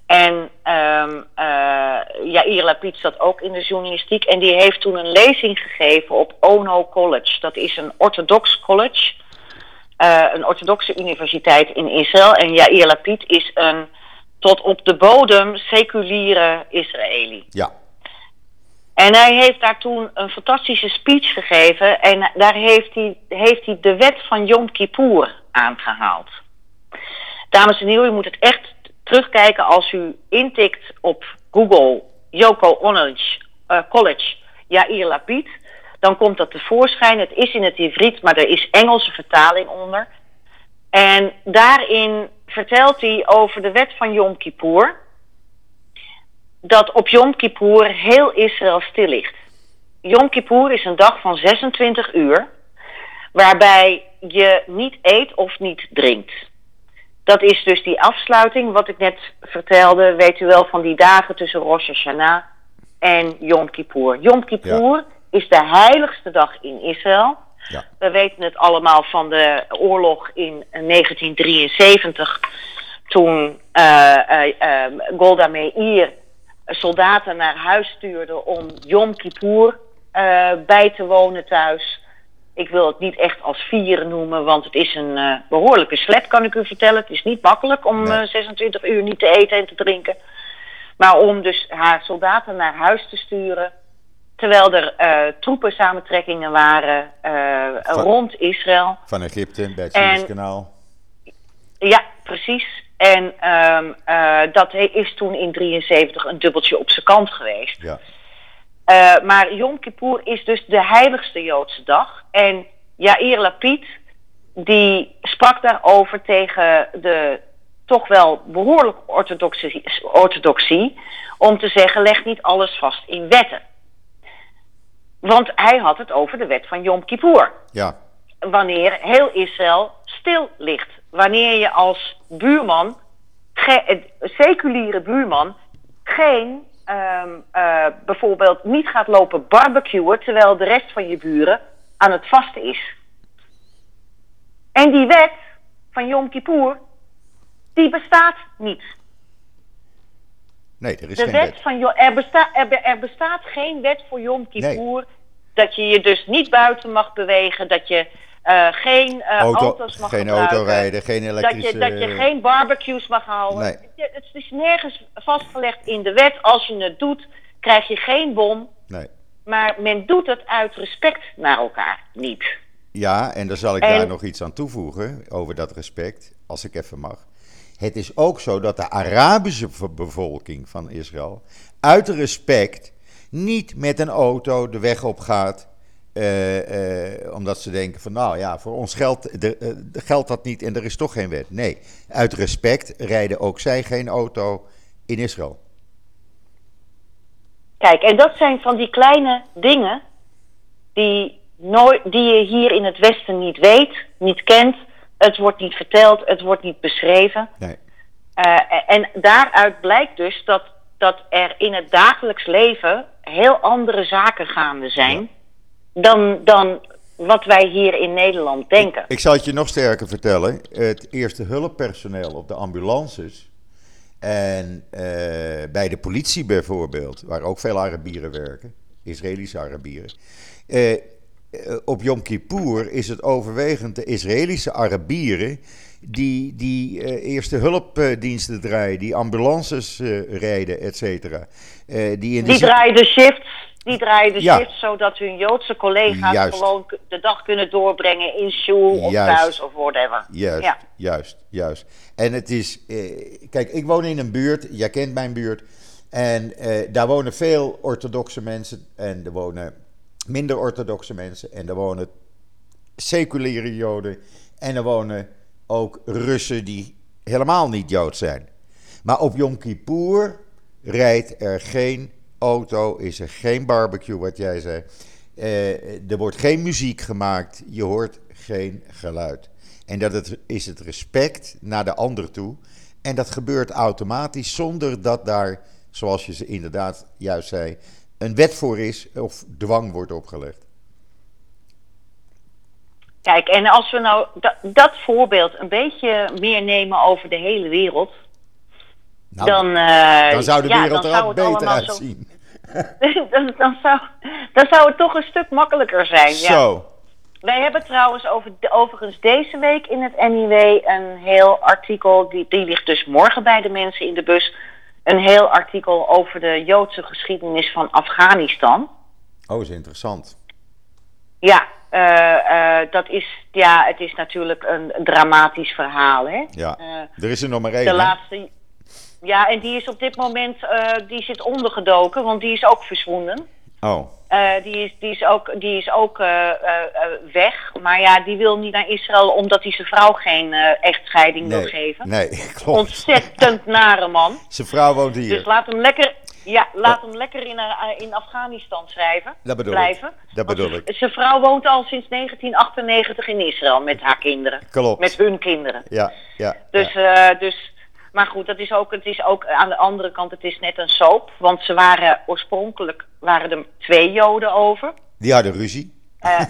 En um, uh, Jair Lapid zat ook in de journalistiek. En die heeft toen een lezing gegeven op Ono College. Dat is een orthodox college. Uh, een orthodoxe universiteit in Israël. En Jair Lapid is een tot op de bodem seculiere Israëli. Ja. En hij heeft daar toen een fantastische speech gegeven en daar heeft hij, heeft hij de wet van Yom Kippur aangehaald. Dames en heren, u moet het echt terugkijken als u intikt op Google Yoko College, uh, College Yair Lapid. Dan komt dat tevoorschijn. Het is in het Ivriet, maar er is Engelse vertaling onder. En daarin vertelt hij over de wet van Yom Kippur. Dat op Yom Kippur heel Israël stil ligt. Yom Kippur is een dag van 26 uur. Waarbij je niet eet of niet drinkt. Dat is dus die afsluiting, wat ik net vertelde, weet u wel, van die dagen tussen Rosh Hashanah en Yom Kippur. Yom Kippur is de heiligste dag in Israël. Ja. We weten het allemaal van de oorlog in 1973. Toen uh, uh, Golda Meir soldaten naar huis stuurde om Yom Kippur bij te wonen thuis. Ik wil het niet echt als vieren noemen, want het is een uh, behoorlijke slep, kan ik u vertellen. Het is niet makkelijk om nee. 26 uur niet te eten en te drinken. Maar om dus haar soldaten naar huis te sturen. Terwijl er uh, troepensamentrekkingen waren van, rond Israël. Van Egypte, bij het Suezkanaal. Ja, precies. En um, dat is toen in 73 een dubbeltje op zijn kant geweest. Ja. Uh, maar Yom Kippur is dus de heiligste Joodse dag. En Yair Lapid, die sprak daarover tegen de toch wel behoorlijk orthodoxie, orthodoxie om te zeggen, leg niet alles vast in wetten. Want hij had het over de wet van Yom Kippur. Ja. Wanneer heel Israël stil ligt wanneer je als buurman, seculiere buurman, geen um, uh, bijvoorbeeld niet gaat lopen barbecuen terwijl de rest van je buren aan het vasten is. En die wet van Yom Kippur, die bestaat niet. Nee, er is de geen wet. wet. Van, er, besta, er, er bestaat geen wet voor Yom Kippur. Nee. Dat je je dus niet buiten mag bewegen, dat je uh, geen uh, Auto, auto's mag geen gebruiken. autorijden, geen elektrische... Dat je, dat je geen barbecues mag houden. Nee. Het is nergens vastgelegd in de wet. Als je het doet, krijg je geen bon. Nee. Maar men doet het uit respect naar elkaar niet. Ja, en daar zal ik En- daar nog iets aan toevoegen over dat respect, als ik even mag. Het is ook zo dat de Arabische bevolking van Israël uit respect niet met een auto de weg op gaat. Eh, eh, omdat ze denken van nou ja, voor ons geldt, de, eh, geldt dat niet en er is toch geen wet. Nee, uit respect rijden ook zij geen auto in Israël. Kijk, en dat zijn van die kleine dingen die, nooit, die je hier in het Westen niet weet, niet kent. Het wordt niet verteld, het wordt niet beschreven. Nee. En daaruit blijkt dus dat, dat er in het dagelijks leven heel andere zaken gaande zijn Ja. Dan, dan wat wij hier in Nederland denken. Ik zal het je nog sterker vertellen. Het eerste hulppersoneel op de ambulances en eh, bij de politie bijvoorbeeld, waar ook veel Arabieren werken, Israëlische Arabieren. eh, eh, op Yom Kippur is het overwegend de Israëlische Arabieren die, die eerste hulpdiensten draaien, die ambulances rijden, et cetera. Die in Die draaien de shifts, die draaien de Ja. zodat hun Joodse collega's Juist. gewoon de dag kunnen doorbrengen in school of thuis of whatever. Juist, Ja. juist, juist. En het is, eh, kijk, ik woon in een buurt, jij kent mijn buurt, en eh, daar wonen veel orthodoxe mensen en er wonen minder orthodoxe mensen en er wonen seculiere Joden en er wonen ook Russen die helemaal niet Jood zijn. Maar op Yom Kippur rijdt er geen auto, is er geen barbecue, wat jij zei. Eh, er wordt geen muziek gemaakt, je hoort geen geluid. En dat het, is het respect naar de ander toe. En dat gebeurt automatisch zonder dat daar, zoals je ze inderdaad juist zei, een wet voor is of dwang wordt opgelegd. Kijk, en als we nou da- dat voorbeeld een beetje meer nemen over de hele wereld, Nou, dan, eh, dan zou de wereld er al het beter zo- uitzien. [LAUGHS] dan, dan, zou, dan zou het toch een stuk makkelijker zijn. Ja. Zo, Wij hebben trouwens over, overigens deze week in het NIW een heel artikel, die, die ligt dus morgen bij de mensen in de bus, een heel artikel over de Joodse geschiedenis van Afghanistan. oh, is interessant. Ja, eh, eh, dat is, ja, het is natuurlijk een, dramatisch verhaal, hè? Ja, Eh, er is er nog maar één. de laatste. Ja, en die is op dit moment eh, die zit ondergedoken, want die is ook verzwonden. Oh, Eh, die, is, die is ook, die is ook eh, weg. Maar ja, die wil niet naar Israël omdat hij zijn vrouw geen echtscheiding wil geven. nee, [LAUGHS] klopt. Ontzettend nare man. Zijn vrouw woont hier. Dus laat hem lekker, ja, laat hem lekker in, in Afghanistan schrijven. Dat bedoel blijven. ik. Dat bedoel ik. Zijn vrouw woont al sinds 1998 in Israël met haar kinderen. Klopt. Met hun kinderen. Ja, ja. Dus, ja. dus, maar goed, dat is ook, het is ook aan de andere kant, het is net een soap. Want ze waren oorspronkelijk waren er twee Joden over. Die hadden ruzie. Eh,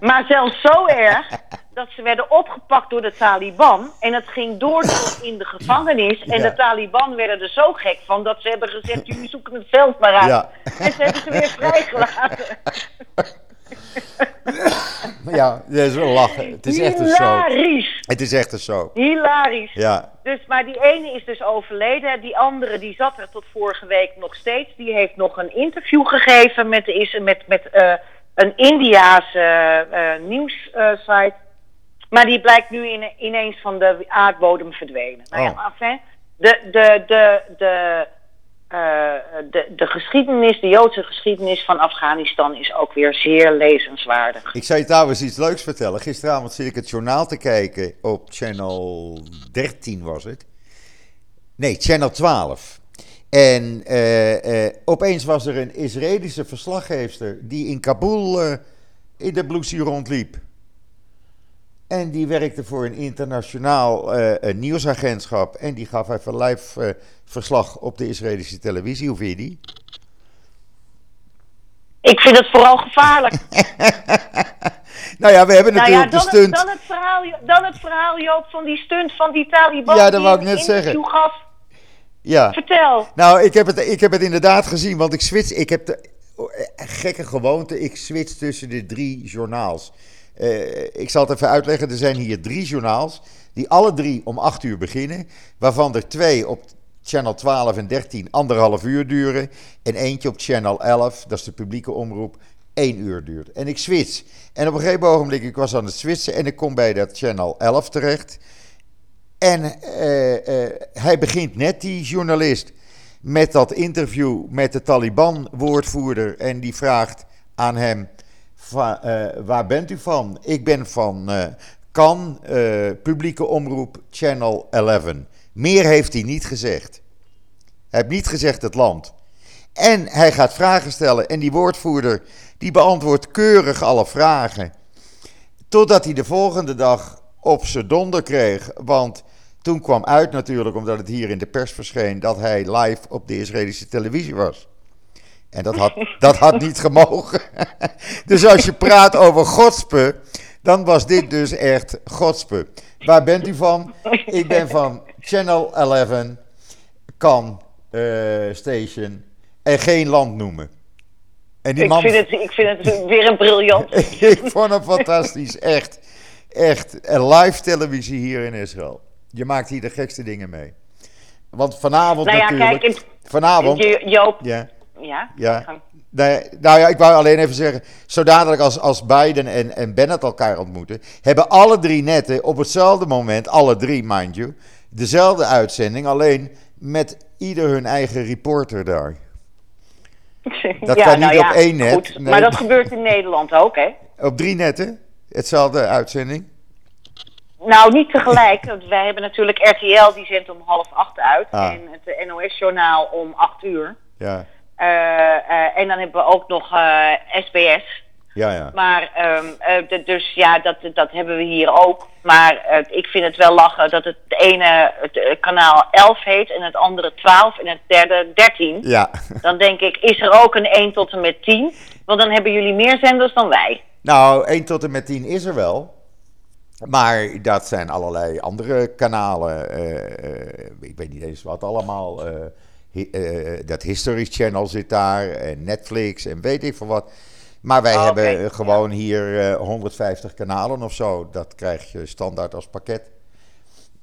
maar zelfs zo erg dat ze werden opgepakt door de Taliban. En het ging door tot in de gevangenis. En Ja. de Taliban werden er zo gek van dat ze hebben gezegd: jullie zoeken het veld maar uit. Ja. En ze hebben ze weer vrijgelaten. [LAUGHS] [LAUGHS] Ja, dat is wel lachen. Het is echt een show. Hilarisch. Het is echt een show. Hilarisch. Ja, Dus, maar die ene is dus overleden. Die andere die zat er tot vorige week nog steeds. Die heeft nog een interview gegeven met, is, met, met eh, een Indiaanse eh nieuwssite. maar die blijkt nu in, ineens van de aardbodem verdwenen. Nou ja, Oh. enfin, de, de, de, de, eh, de, de geschiedenis, de Joodse geschiedenis van Afghanistan is ook weer zeer lezenswaardig. ik zou je trouwens iets leuks vertellen. Gisteravond zit ik het journaal te kijken op channel 13 was het. Nee, channel 12. En eh, eh, opeens was er een Israëlische verslaggeefster die in Kabul in de bloesie rondliep. En die werkte voor een internationaal eh, een nieuwsagentschap. En die gaf even live eh, verslag op de Israëlische televisie. Hoe vind je die? Ik vind het vooral gevaarlijk. [LAUGHS] Nou ja, we hebben Nou natuurlijk dan, de stunt. Het, dan, het verhaal, dan het verhaal, Joop, van die stunt van die Taliban. Ja, dat wou ik net zeggen. Gaf. Ja. Vertel. Nou, ik heb, het, ik heb het inderdaad gezien, want ik switch. Ik heb de eh, gekke gewoonte, ik switch tussen de drie journaals. Eh, ik zal het even uitleggen. Er zijn hier drie journaals, die alle drie om 8 uur beginnen. Waarvan er twee op channel 12 en 13 anderhalf uur duren. En eentje op channel 11, dat is de publieke omroep, 1 uur duurt. En ik switch. En op een gegeven ogenblik, ik was aan het switchen en ik kom bij dat channel 11 terecht. En eh, eh, hij begint net, die journalist, met dat interview met de Taliban-woordvoerder. En die vraagt aan hem: eh, Waar bent u van? Ik ben van eh Kan, eh, publieke omroep Channel 11. Meer heeft hij niet gezegd. Hij heeft niet gezegd het land. En hij gaat vragen stellen. En die woordvoerder die beantwoordt keurig alle vragen. Totdat hij de volgende dag op zijn donder kreeg. Want toen kwam uit natuurlijk, omdat het hier in de pers verscheen, dat hij live op de Israëlische televisie was. En dat had, dat had niet gemogen. [LAUGHS] dus als je praat over godspe, dan was dit dus echt godspe. Waar bent u van? Ik ben van Channel 11, Kan eh, Station en geen land noemen. En die Ik man vind, het, ik vind het weer een briljant. [LAUGHS] ik vond hem fantastisch, echt. Echt. Live televisie hier in Israël. Je maakt hier de gekste dingen mee. Want vanavond Nou ja, natuurlijk. kijk, vanavond. Jo- Joop, Ja, ja? ja. Nee, nou ja, ik wou alleen even zeggen. Zo dadelijk als, als Biden en, en Bennett elkaar ontmoeten. hebben alle drie netten op hetzelfde moment, alle drie, mind you. dezelfde uitzending. Alleen met ieder hun eigen reporter daar. [LAUGHS] Dat kan niet op één net. Goed, Nee. Maar dat gebeurt in Nederland ook, hè? Op drie netten, hetzelfde uitzending. Nou, niet tegelijk. want wij hebben natuurlijk RTL, die zendt om half acht uit. Ah. En het NOS-journaal om acht uur. Ja, en dan hebben we ook nog eh, SBS. ja, ja. Maar, eh, d- dus ja, dat, dat hebben we hier ook. Maar eh, ik vind het wel lachen dat het ene het, eh, kanaal 11 heet en het andere 12 en het derde 13. Ja, [LAUGHS] Dan denk ik, is er ook een 1 tot en met 10? Want dan hebben jullie meer zenders dan wij. nou, 1 tot en met 10 is er wel. Maar dat zijn allerlei andere kanalen. eh, eh, ik weet niet eens wat allemaal. eh, hi- eh, dat History Channel zit daar. En Netflix en weet ik veel wat. Maar wij Oh, hebben eh, gewoon hier eh, 150 kanalen of zo. Dat krijg je standaard als pakket.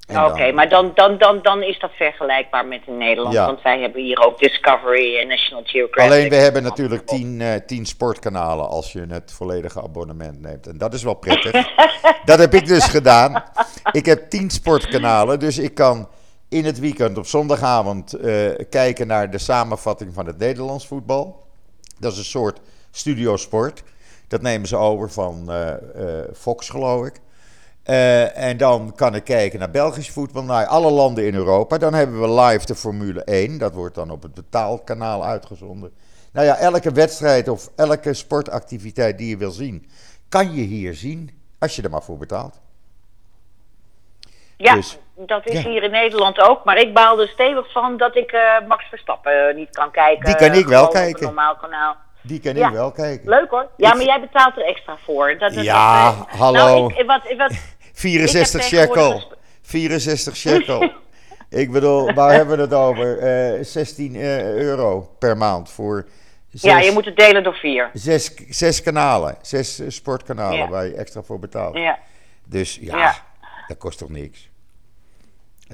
Oké, maar dan, dan, dan, dan is dat vergelijkbaar met in Nederland. Ja. Want wij hebben hier ook Discovery en National Geographic. Alleen we hebben natuurlijk 10 eh 10 sportkanalen als je het volledige abonnement neemt. En dat is wel prettig. [LAUGHS] dat heb ik dus gedaan. Ik heb 10 sportkanalen, dus ik kan in het weekend op zondagavond eh, kijken naar de samenvatting van het Nederlands voetbal. Dat is een soort studiosport. Dat nemen ze over van eh, eh, Fox, geloof ik. En dan kan ik kijken naar Belgisch voetbal, naar alle landen in Europa. Dan hebben we live de Formule 1. Dat wordt dan op het betaalkanaal uitgezonden. Nou ja, elke wedstrijd of elke sportactiviteit die je wil zien, kan je hier zien. Als je er maar voor betaalt. Ja, Dus- dat is ja. hier in Nederland ook. Maar ik baal er stevig van dat ik eh, Max Verstappen eh, niet kan kijken. Die kan ik wel Gewoon op kijken. een normaal kanaal. Die kan ik wel kijken. Leuk hoor. Ja, maar jij betaalt er extra voor. Dat, dat, ja, dat, hallo. Nou, ik, wat, wat, 64 shekel. 64 shekel. ik bedoel, waar hebben we het over? Uh, 16 uh, euro per maand voor ja, je moet het delen door vier. Zes, zes kanalen, zes eh, sportkanalen waar je extra voor betaalt. Ja. Dus ja, dat kost toch niks?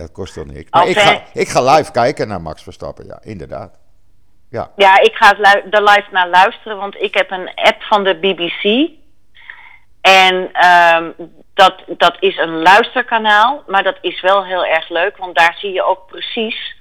Dat kost toch niks? Maar ik ga, ik ga live kijken naar Max Verstappen, ja, inderdaad. Ja, ja ik ga er live naar luisteren, want ik heb een app van de BBC. En um, dat, dat is een luisterkanaal, maar dat is wel heel erg leuk, want daar zie je ook precies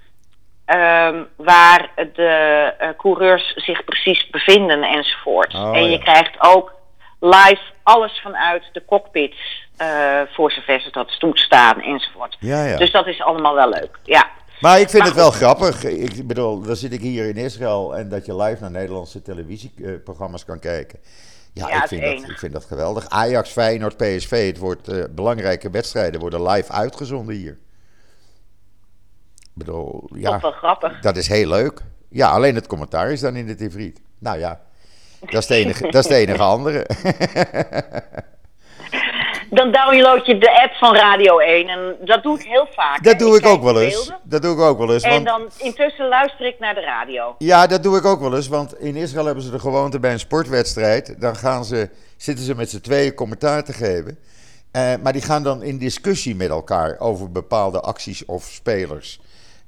Um, waar de uh, coureurs zich precies bevinden enzovoort. Oh, en je krijgt ook live alles vanuit de cockpits, uh, voor zover ze dat toestaan enzovoort. Ja, ja. Dus dat is allemaal wel leuk, ja. Maar ik vind het wel grappig. Ik bedoel, dan zit ik hier in Israël en dat je live naar Nederlandse televisieprogramma's kan kijken. Ja, ik, vind dat, ik vind dat geweldig. Ajax, Feyenoord, PSV, het wordt uh, belangrijke wedstrijden worden live uitgezonden hier bedoel, ja, wel grappig. Dat is heel leuk. Ja, alleen het commentaar is dan in het hybride. Nou ja, dat is de enige, dat is de enige andere. [LAUGHS] dan download je de app van Radio 1 en dat doe ik heel vaak. Dat doe ik, ook wel eens. Dat doe ik ook wel eens. En dan intussen luister ik naar de radio. Ja, dat doe ik ook wel eens, want in Israël hebben ze de gewoonte bij een sportwedstrijd. Dan gaan ze, zitten ze met z'n tweeën commentaar te geven. Uh, maar die gaan dan in discussie met elkaar over bepaalde acties of spelers.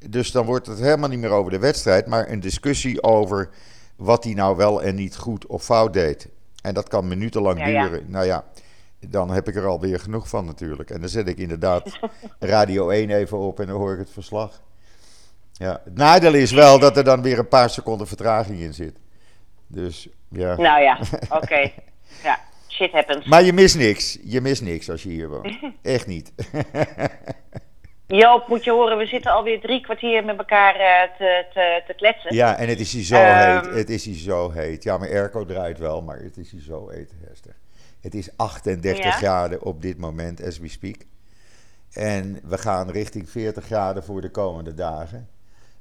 Dus dan wordt het helemaal niet meer over de wedstrijd, maar een discussie over wat hij nou wel en niet goed of fout deed. En dat kan minutenlang duren. Nou ja, dan heb ik er alweer genoeg van natuurlijk. En dan zet ik inderdaad Radio 1 even op en dan hoor ik het verslag. Ja, het nadeel is wel dat er dan weer een paar seconden vertraging in zit. Dus ja. Nou ja, oké. Ja, shit happens. Maar je mist niks. Je mist niks als je hier woont. [LAUGHS] Echt niet. [LAUGHS] Joop, moet je horen, we zitten alweer drie kwartier met elkaar uh, te, te, te, kletsen. Ja, en het is hier zo heet. Ehm, het is hier zo heet. Ja, mijn airco draait wel, maar het is hier zo heet, Hester. Het is 38 graden op dit moment, as we speak. En we gaan richting 40 graden voor de komende dagen.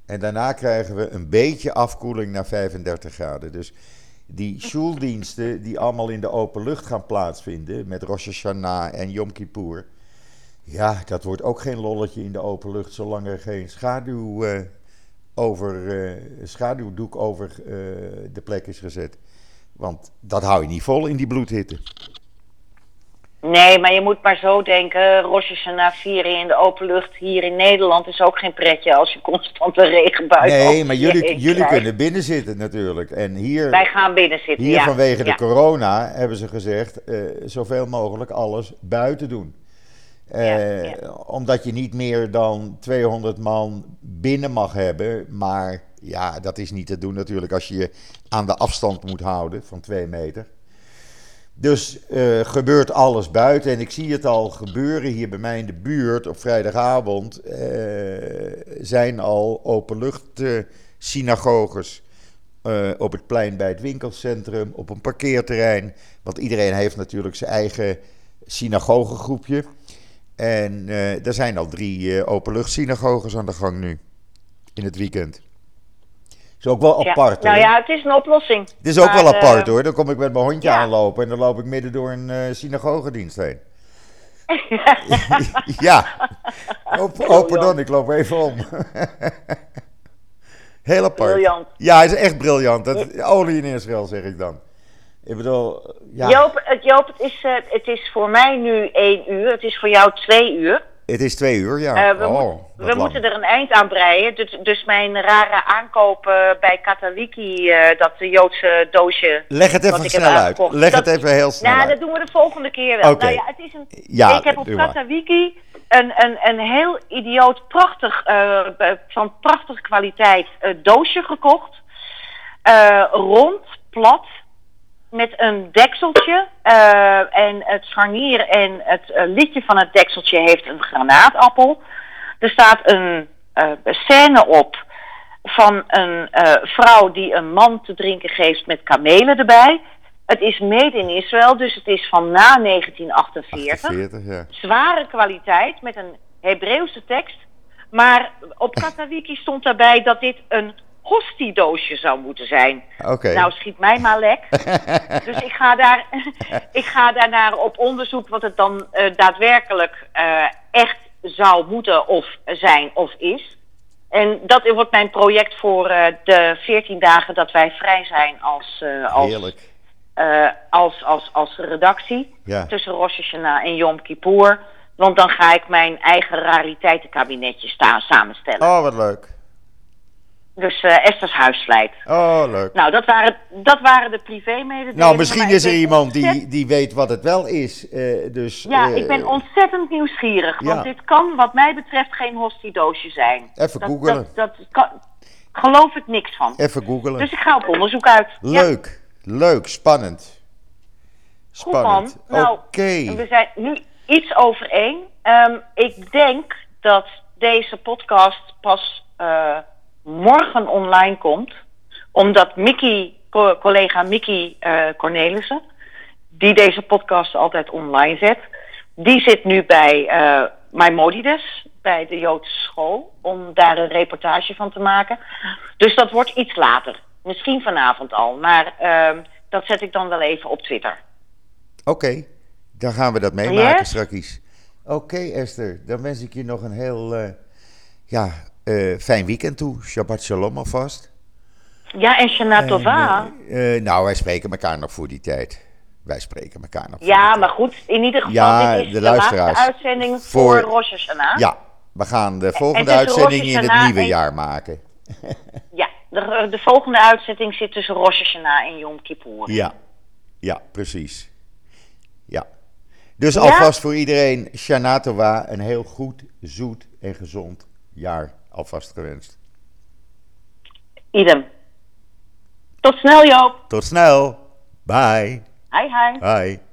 En daarna krijgen we een beetje afkoeling naar 35 graden. Dus die schooldiensten die allemaal in de open lucht gaan plaatsvinden... met Rosh Hashanah en Yom Kippur ja, dat wordt ook geen lolletje in de open lucht zolang er geen schaduw, uh, over, uh, schaduwdoek over uh, de plek is gezet. Want dat hou je niet vol in die bloedhitte. Nee, maar je moet maar zo denken. Rosh na vieren in de open lucht hier in Nederland is ook geen pretje als je constant een regenbui Nee, maar jullie, jullie kunnen binnen zitten natuurlijk. En hier, Wij gaan binnen zitten, Hier vanwege de corona hebben ze gezegd, zoveel mogelijk alles buiten doen. Eh, omdat je niet meer dan 200 man binnen mag hebben. Maar ja, dat is niet te doen natuurlijk als je je aan de afstand moet houden van 2 meter. Dus uh, gebeurt alles buiten. En ik zie het al gebeuren hier bij mij in de buurt op vrijdagavond. Uh, zijn al openlucht synagoges. op het plein bij het winkelcentrum, op een parkeerterrein. Want iedereen heeft natuurlijk zijn eigen synagogegroepje. En er zijn al drie uh, openluchtsynagoges aan de gang nu. In het weekend. Is ook wel apart. Ja. Nou ja, het is een oplossing. Het is ook wel apart uh, hoor. Dan kom ik met mijn hondje aanlopen en dan loop ik midden door een uh, synagogedienst heen. [LAUGHS] ja. Op, oh, pardon, ik loop even om. [LAUGHS] Heel apart. Briljant. Ja, hij is echt briljant. Dat, olie in Israël, zeg ik dan. Ik bedoel, ja. Joop, het, Joop het, is, uh, het is voor mij nu één uur. Het is voor jou twee uur. Het is twee uur, ja. Uh, we, oh, moet, we moeten er een eind aan breien. Dus, dus mijn rare aankoop uh, bij Katawiki, uh, dat Joodse doosje. Leg het even snel uit. Leg het even heel snel Nou, dat doen we de volgende keer wel. Okay. Nou ja, het is een, ja, ik heb op Katawiki een, een, een heel idioot, prachtig, van prachtige kwaliteit doosje gekocht. rond, plat met een dekseltje. Uh, en het scharnier en het uh, liedje van het dekseltje heeft een granaatappel. Er staat een uh, scène op van een vrouw die een man te drinken geeft met kamelen erbij. Het is made in Israël, dus het is van na 1948. 48, ja. Zware kwaliteit met een Hebreeuwse tekst. Maar op [LAUGHS] Katawiki stond daarbij dat dit een hostiedoosje zou moeten zijn. Nou, schiet mij maar lek. [LAUGHS] dus ik ga, daar, [LAUGHS] ik ga daarnaar op onderzoek wat het dan eh, daadwerkelijk eh, echt zou moeten of zijn of is. En dat wordt mijn project voor eh, de 14 dagen dat wij vrij zijn als, als, als, als, als redactie. Ja. Tussen Rosh Hashanah en Yom Kippur. Want dan ga ik mijn eigen rariteitenkabinetje sta samenstellen. Oh, wat leuk. Dus eh Esther's huisvleit. Oh, leuk. Nou, dat waren, dat waren de privé-mededelingen. Nou, misschien is er iemand die, ontzettend- die weet wat het wel is. eh, dus, Ja, eh, ik ben ontzettend nieuwsgierig. Want ja. dit kan wat mij betreft geen hostiedoosje zijn. Even dat, googelen. Dat, dat kan, geloof ik niks van. Even googelen. Dus ik ga op onderzoek uit. Ja, Leuk, leuk, spannend. goed man. Spannend. Nou, Oké. we zijn nu iets over één. Ehm, ik denk dat deze podcast pas eh, morgen online komt. Omdat Mickey, co- collega Mickey eh, Cornelissen, die deze podcast altijd online zet, die zit nu bij eh Maimonides, bij de Joodse school, om daar een reportage van te maken. Dus dat wordt iets later. Misschien vanavond al, maar ehm, dat zet ik dan wel even op Twitter. Oké, dan gaan we dat meemaken Yes? straks. Oké, Esther, dan wens ik je nog een heel eh, ja, eh, fijn weekend toe. Shabbat shalom alvast. Ja, en Shana En, Tova. eh, eh, nou, wij spreken elkaar nog voor die tijd. Wij spreken elkaar nog Ja, maar goed, in ieder geval, Ja, dit is de de, laatste uitzending voor, Voor- Rosh Hashanah. Ja, we gaan de volgende uitzending in het nieuwe en- jaar maken. [LAUGHS] Ja, de, de volgende uitzending zit tussen Rosh Hashanah en Yom Kippur. Ja, ja, precies. Ja. Dus Ja? alvast voor iedereen, Shana Tova, een heel goed, zoet en gezond jaar alvast gewenst. Idem. Tot snel, Joop. Tot snel. Bye. Hi, hi. Bye.